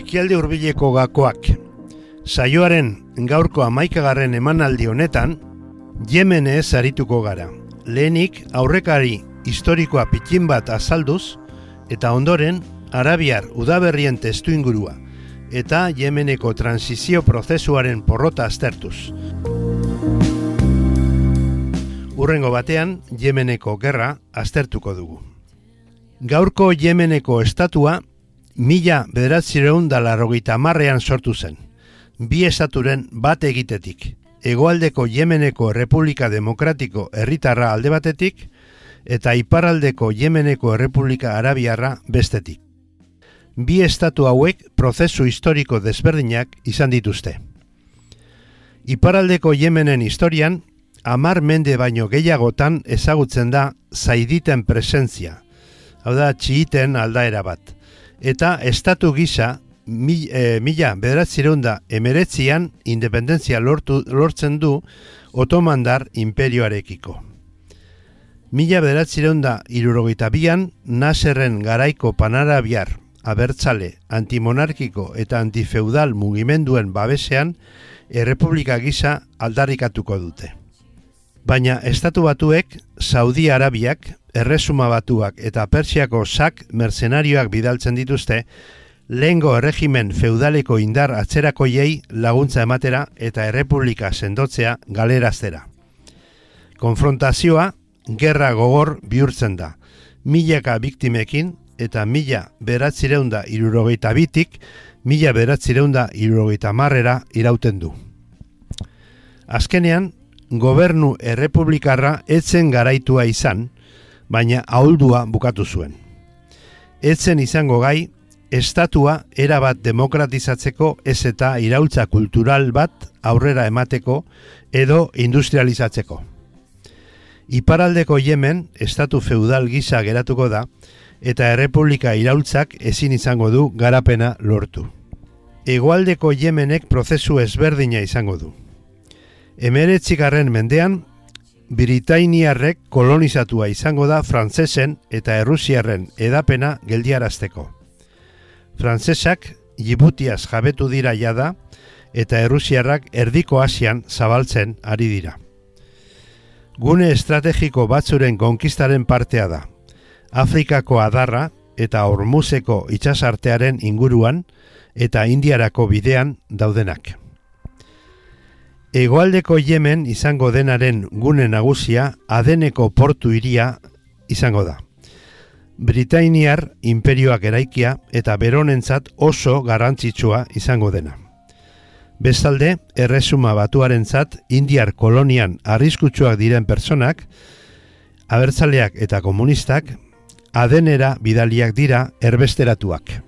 Ekialde hurbileko gakoak. Saioaren gaurko amaikagarren emanaldi honetan, Yemenez arituko gara. Lehenik aurrekari historikoa pikin bat azalduz, eta ondoren Arabiar udaberrien testu ingurua, eta Yemeneko transizio prozesuaren porrota aztertuz. Urrengo batean, Yemeneko gerra aztertuko dugu. Gaurko Yemeneko estatua mila bederatzireun da marrean sortu zen. Bi estaturen bat egitetik. Egoaldeko Yemeneko Republika Demokratiko herritarra alde batetik eta iparraldeko Yemeneko Errepublika Arabiarra bestetik. Bi estatu hauek prozesu historiko desberdinak izan dituzte. Iparraldeko Yemenen historian, amar mende baino gehiagotan ezagutzen da zaiditen presentzia, hau da txiiten aldaera bat eta estatu gisa mi, e, mila bederatzirunda emeretzian independentzia lortu, lortzen du otomandar imperioarekiko. Mila bederatzirunda irurogeita bian, Naserren garaiko panarabiar, abertzale, antimonarkiko eta antifeudal mugimenduen babesean, errepublika gisa aldarrikatuko dute. Baina estatu batuek, Saudi Arabiak, erresuma batuak eta persiako sak mercenarioak bidaltzen dituzte, lehengo erregimen feudaleko indar atzerakoiei laguntza ematera eta errepublika sendotzea galeraztera. Konfrontazioa, gerra gogor bihurtzen da, milaka biktimekin eta mila beratzireunda irurogeita bitik, mila beratzireunda irurogeita marrera irauten du. Azkenean, gobernu errepublikarra etzen garaitua izan, baina ahuldua bukatu zuen. Etzen izango gai, estatua erabat demokratizatzeko ez eta iraultza kultural bat aurrera emateko edo industrializatzeko. Iparaldeko Yemen estatu feudal gisa geratuko da eta errepublika iraultzak ezin izango du garapena lortu. Egoaldeko Yemenek prozesu ezberdina izango du. Emeretzikarren mendean, Britainiarrek kolonizatua izango da frantsesen eta errusiarren edapena geldiarazteko. Frantsesak Djiboutiaz jabetu dira jada eta errusiarrak erdiko Asian zabaltzen ari dira. Gune estrategiko batzuren konkistaren partea da. Afrikako adarra eta Hormuzeko itsasartearen inguruan eta Indiarako bidean daudenak. Egoaldeko Yemen izango denaren gune nagusia Adeneko portu iria izango da. Britainiar imperioak eraikia eta beronentzat oso garrantzitsua izango dena. Bestalde, erresuma batuarentzat indiar kolonian arriskutsuak diren personak, abertzaleak eta komunistak, adenera bidaliak dira erbesteratuak.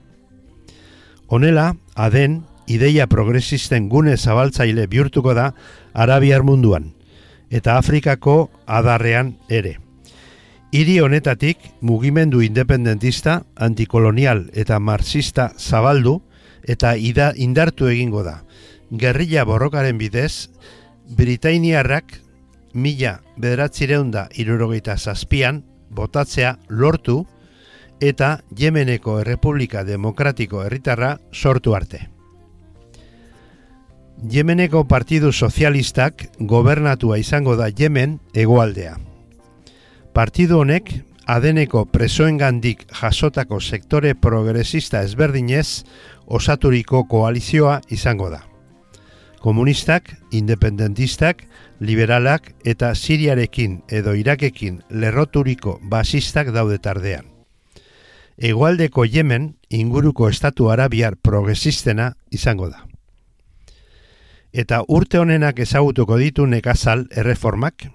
Honela, aden ideia progresisten gune zabaltzaile bihurtuko da Arabiar munduan eta Afrikako adarrean ere. Hiri honetatik mugimendu independentista, antikolonial eta marxista zabaldu eta ida indartu egingo da. Gerrilla borrokaren bidez, Britainiarrak mila bederatzireunda irurogeita zazpian botatzea lortu eta Yemeneko Errepublika Demokratiko Herritarra sortu arte. Yemeneko Partidu Sozialistak gobernatua izango da Yemen egoaldea. Partidu honek adeneko presoengandik jasotako sektore progresista ezberdinez osaturiko koalizioa izango da. Komunistak, independentistak, liberalak eta siriarekin edo irakekin lerroturiko basistak daude tardean. Egoaldeko Yemen inguruko estatu arabiar progresistena izango da eta urte honenak ezagutuko ditu nekazal erreformak,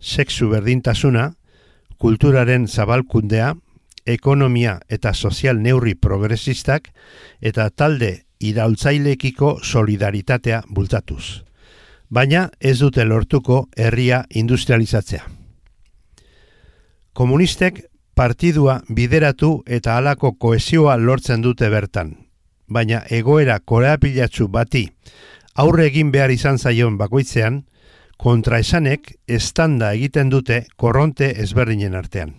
sexu berdintasuna, kulturaren zabalkundea, ekonomia eta sozial neurri progresistak eta talde iraultzailekiko solidaritatea bultatuz. Baina ez dute lortuko herria industrializatzea. Komunistek partidua bideratu eta halako koesioa lortzen dute bertan, baina egoera koreapilatzu bati aurre egin behar izan zaion bakoitzean, kontraesanek estanda egiten dute korronte ezberdinen artean.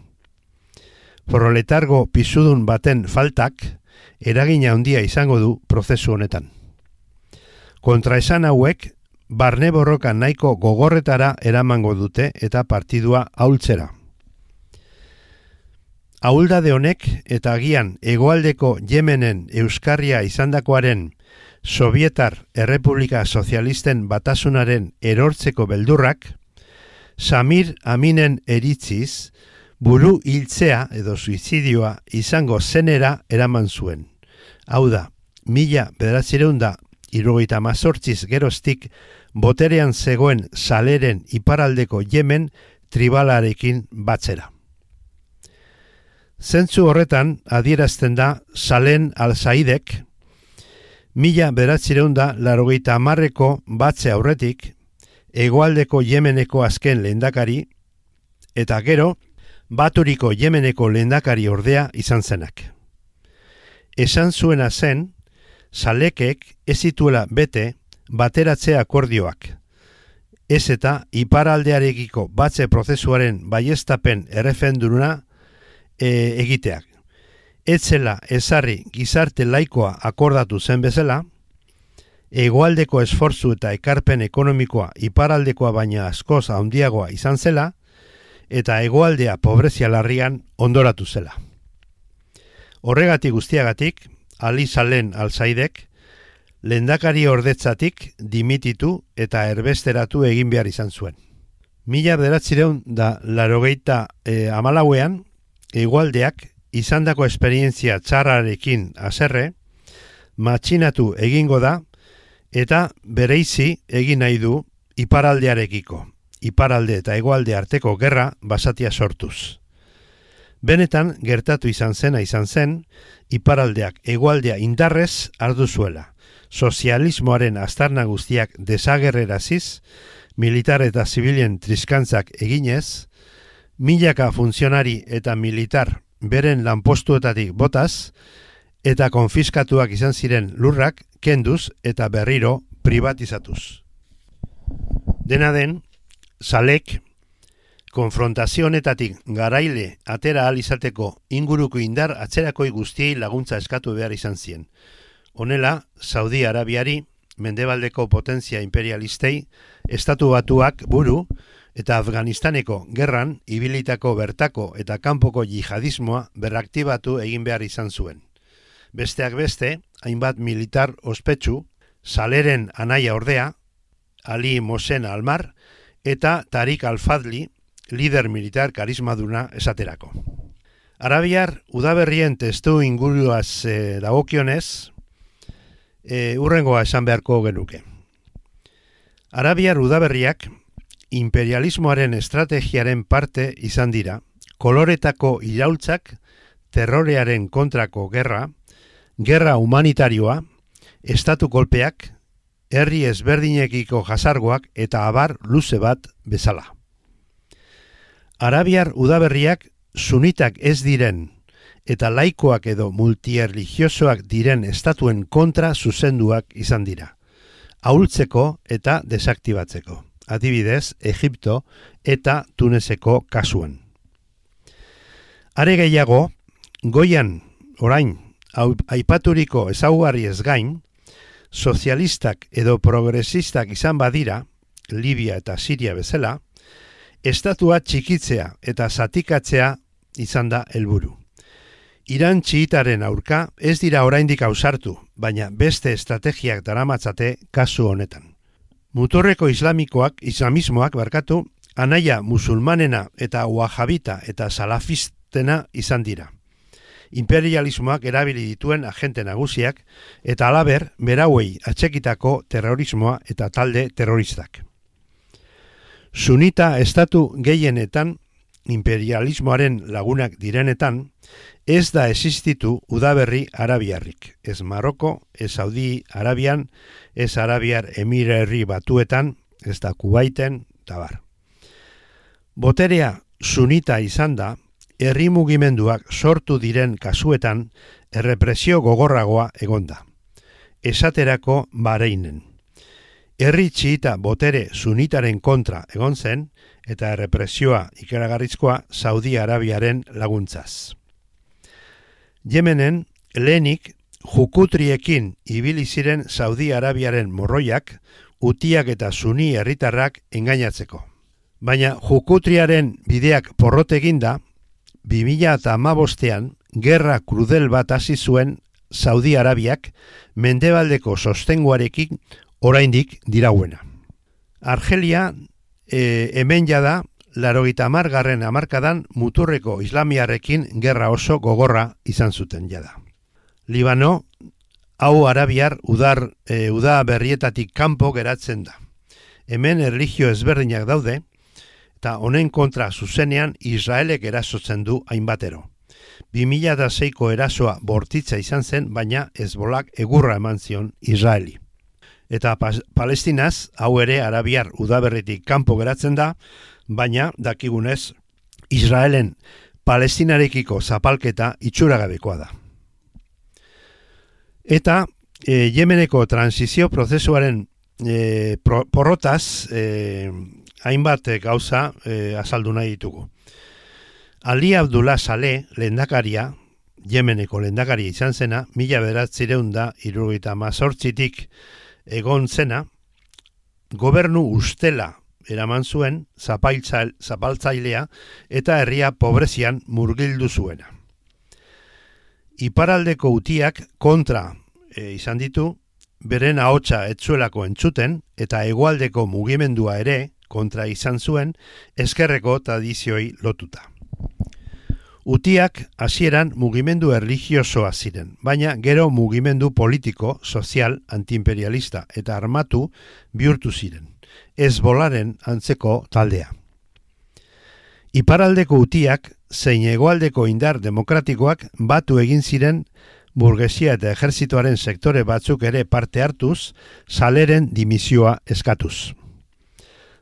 Proletargo pisudun baten faltak eragina handia izango du prozesu honetan. Kontra esan hauek, barne borroka nahiko gogorretara eramango dute eta partidua haultzera. Auldade honek eta agian hegoaldeko Yemenen euskarria izandakoaren Sovietar Errepublika Sozialisten batasunaren erortzeko beldurrak, Samir Aminen eritziz, buru hiltzea edo suizidioa izango zenera eraman zuen. Hau da, mila bederatzireunda irugaita mazortziz geroztik boterean zegoen saleren iparaldeko jemen tribalarekin batzera. Zentzu horretan adierazten da salen alzaidek, mila beratzireunda larogeita amarreko batze aurretik, egoaldeko jemeneko azken lehendakari, eta gero, baturiko jemeneko lehendakari ordea izan zenak. Esan zuena zen, salekek ez zituela bete bateratzea akordioak. Ez eta iparaldearekiko batze prozesuaren baiestapen errefenduruna e, egiteak etzela ezarri gizarte laikoa akordatu zen bezala, egoaldeko esfortzu eta ekarpen ekonomikoa iparaldekoa baina askoz handiagoa izan zela, eta egoaldea pobrezia larrian ondoratu zela. Horregatik guztiagatik, Ali Salen alzaidek, lendakari ordetzatik dimititu eta erbesteratu egin behar izan zuen. Mila beratzireun da larogeita e, amalauean, egualdeak izandako esperientzia txarrarekin haserre, matxinatu egingo da eta bereizi egin nahi du iparaldearekiko, iparalde eta egoalde arteko gerra basatia sortuz. Benetan gertatu izan zena izan zen, iparaldeak egoaldea indarrez ardu zuela. Sozialismoaren astarna guztiak desagerreraziz, militar eta zibilien triskantzak eginez, milaka funtzionari eta militar beren lanpostuetatik botaz eta konfiskatuak izan ziren lurrak kenduz eta berriro privatizatuz. Dena den, salek konfrontazionetatik garaile atera alizateko inguruko indar atzerakoi guztiei laguntza eskatu behar izan zien. Honela, Saudi Arabiari, mendebaldeko potentzia imperialistei, estatu batuak buru, eta Afganistaneko gerran ibilitako bertako eta kanpoko jihadismoa berraktibatu egin behar izan zuen. Besteak beste, hainbat militar ospetsu, saleren anaia ordea, Ali Mosen Almar, eta Tarik Alfadli, lider militar karismaduna esaterako. Arabiar udaberrien testu inguruaz e, dagokionez, e, urrengoa esan beharko genuke. Arabiar udaberriak imperialismoaren estrategiaren parte izan dira, koloretako iraultzak, terrorearen kontrako gerra, gerra humanitarioa, estatu kolpeak, herri ezberdinekiko jasargoak eta abar luze bat bezala. Arabiar udaberriak sunitak ez diren eta laikoak edo multierligiosoak diren estatuen kontra zuzenduak izan dira, ahultzeko eta desaktibatzeko adibidez, Egipto eta Tuneseko kasuan. Are gehiago, goian, orain, aipaturiko ezaugarri ez gain, sozialistak edo progresistak izan badira, Libia eta Siria bezala, estatua txikitzea eta zatikatzea izan da helburu. Iran txiitaren aurka ez dira oraindik ausartu, baina beste estrategiak daramatzate kasu honetan. Mutorreko islamikoak, islamismoak barkatu, anaia musulmanena eta wahabita eta salafistena izan dira. Imperialismoak erabili dituen agente nagusiak eta alaber berauei atxekitako terrorismoa eta talde terroristak. Sunita estatu gehienetan, imperialismoaren lagunak direnetan, ez da existitu udaberri arabiarrik. Ez Maroko, ez Saudi Arabian, ez Arabiar Emirerri batuetan, ez da Kubaiten, tabar. Boterea sunita izan da, herri mugimenduak sortu diren kasuetan errepresio gogorragoa egonda. Esaterako bareinen. Herri txiita botere sunitaren kontra egon zen eta errepresioa ikeragarrizkoa Saudi Arabiaren laguntzaz. Yemenen lehenik jukutriekin ibili ziren Saudi Arabiaren morroiak, utiak eta suni herritarrak engainatzeko. Baina jukutriaren bideak porrotegin da, 2000 eta amabostean, gerra krudel bat hasi zuen Saudi Arabiak mendebaldeko sostenguarekin oraindik dirauena. Argelia e, hemen jada, laro gita amargarren amarkadan muturreko islamiarekin gerra oso gogorra izan zuten jada. Libano, hau arabiar udar, e, uda berrietatik kanpo geratzen da. Hemen erligio ezberdinak daude, eta honen kontra zuzenean Israelek erasotzen du hainbatero. 2006ko erasoa bortitza izan zen, baina ezbolak egurra eman zion Israeli. Eta palestinaz, hau ere arabiar udaberritik kanpo geratzen da, baina dakigunez Israelen palestinarekiko zapalketa itxuragabekoa da. Eta e, Yemeneko transizio prozesuaren e, porrotaz e, hainbat gauza e, azaldu nahi ditugu. Ali Abdullah Saleh lendakaria, Yemeneko lendakaria izan zena, mila beratzireun irurgita mazortzitik egon zena, gobernu ustela eraman zuen zapaltzailea eta herria pobrezian murgildu zuena. Iparaldeko utiak kontra e, izan ditu, beren ahotsa etzuelako entzuten eta hegoaldeko mugimendua ere kontra izan zuen eskerreko tradizioi lotuta. Utiak hasieran mugimendu erligiosoa ziren, baina gero mugimendu politiko, sozial, antiimperialista eta armatu bihurtu ziren, ez bolaren antzeko taldea. Iparaldeko utiak, zein egoaldeko indar demokratikoak batu egin ziren burgesia eta ejerzituaren sektore batzuk ere parte hartuz, saleren dimisioa eskatuz.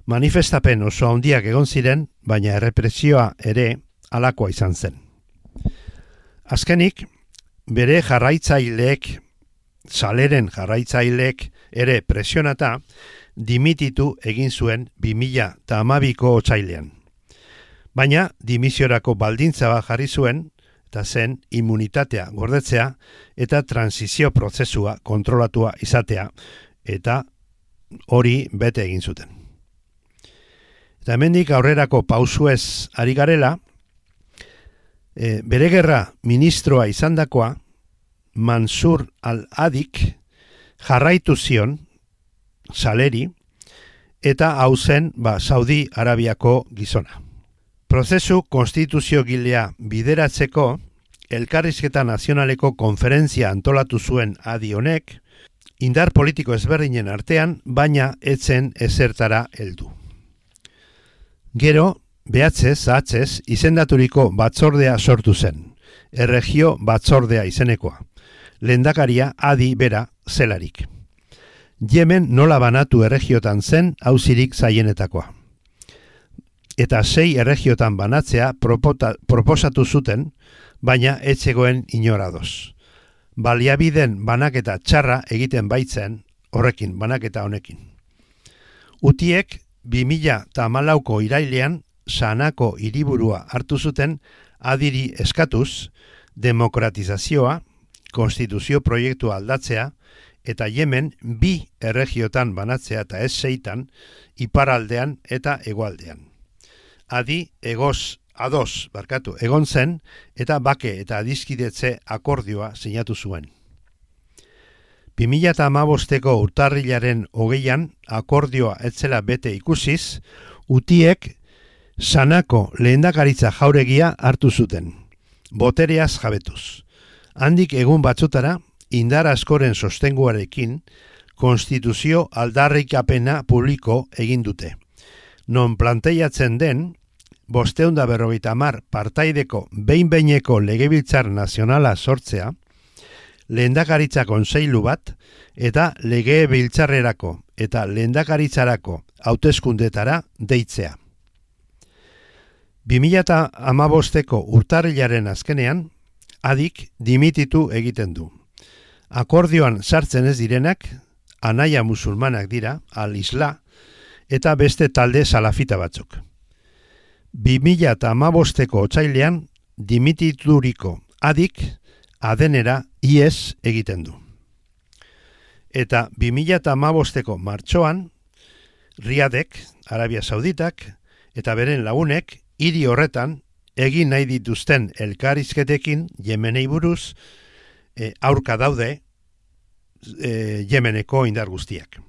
Manifestapen oso handiak egon ziren, baina errepresioa ere alakoa izan zen. Azkenik, bere jarraitzaileek, saleren jarraitzaileek ere presionata, dimititu egin zuen 2000 eta amabiko otxailean. Baina, dimisiorako baldintza bat jarri zuen, eta zen immunitatea gordetzea eta transizio prozesua kontrolatua izatea, eta hori bete egin zuten. Eta hemendik aurrerako pausuez ari garela, e, bere gerra ministroa izandakoa Mansur al-Adik jarraitu zion saleri eta hau zen ba, Saudi Arabiako gizona. Prozesu konstituzio gilea bideratzeko Elkarrizketa Nazionaleko konferentzia antolatu zuen adi honek, indar politiko ezberdinen artean, baina etzen ezertara heldu. Gero, behatzez, zahatzez, izendaturiko batzordea sortu zen, erregio batzordea izenekoa, lendakaria adi bera zelarik. Yemen nola banatu erregiotan zen hauzirik zaienetakoa. Eta sei erregiotan banatzea propota, proposatu zuten, baina etzegoen inoradoz. Baliabiden banaketa txarra egiten baitzen horrekin, banaketa honekin. Utiek 2000 eta malauko irailean sanako hiriburua hartu zuten adiri eskatuz, demokratizazioa, konstituzio proiektu aldatzea, eta Yemen bi erregiotan banatzea eta ez zeitan, iparaldean eta egualdean. Adi, egoz, ados, barkatu, egon zen, eta bake eta adizkidetze akordioa sinatu zuen. 2000 eta amabosteko urtarrilaren hogeian akordioa etzela bete ikusiz, utiek sanako lehendakaritza jauregia hartu zuten, botereaz jabetuz. Handik egun batzutara, indar askoren sostenguarekin, konstituzio aldarrikapena publiko egin dute. Non planteiatzen den, bosteunda berrogeita mar partaideko behin-beineko legebiltzar nazionala sortzea, lehendakaritza konseilu bat, eta lege biltzarrerako eta lehendakaritzarako hauteskundetara deitzea. 2008ko urtarrilaren azkenean, adik dimititu egiten du. Akordioan sartzen ez direnak, anaia musulmanak dira, al-isla, eta beste talde salafita batzuk. 2008ko otzailean, dimitituriko adik, adenera ies egiten du. Eta 2008ko martxoan, Riadek, Arabia Sauditak, eta beren lagunek, hiri horretan, egin nahi dituzten elkarizketekin, jemenei buruz, e, aurka daude, e, jemeneko indar guztiak.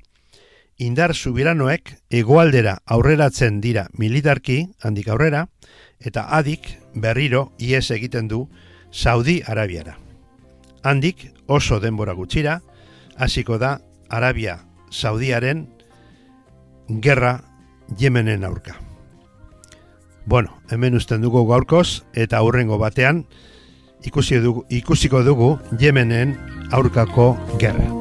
Indar subiranoek egoaldera aurreratzen dira militarki, handik aurrera, eta adik berriro ies egiten du Saudi Arabiara. Handik oso denbora gutxira, hasiko da Arabia Saudiaren gerra Yemenen aurka. Bueno, hemen usten dugu gaurkoz eta aurrengo batean ikusi dugu, ikusiko dugu Yemenen aurkako gerra.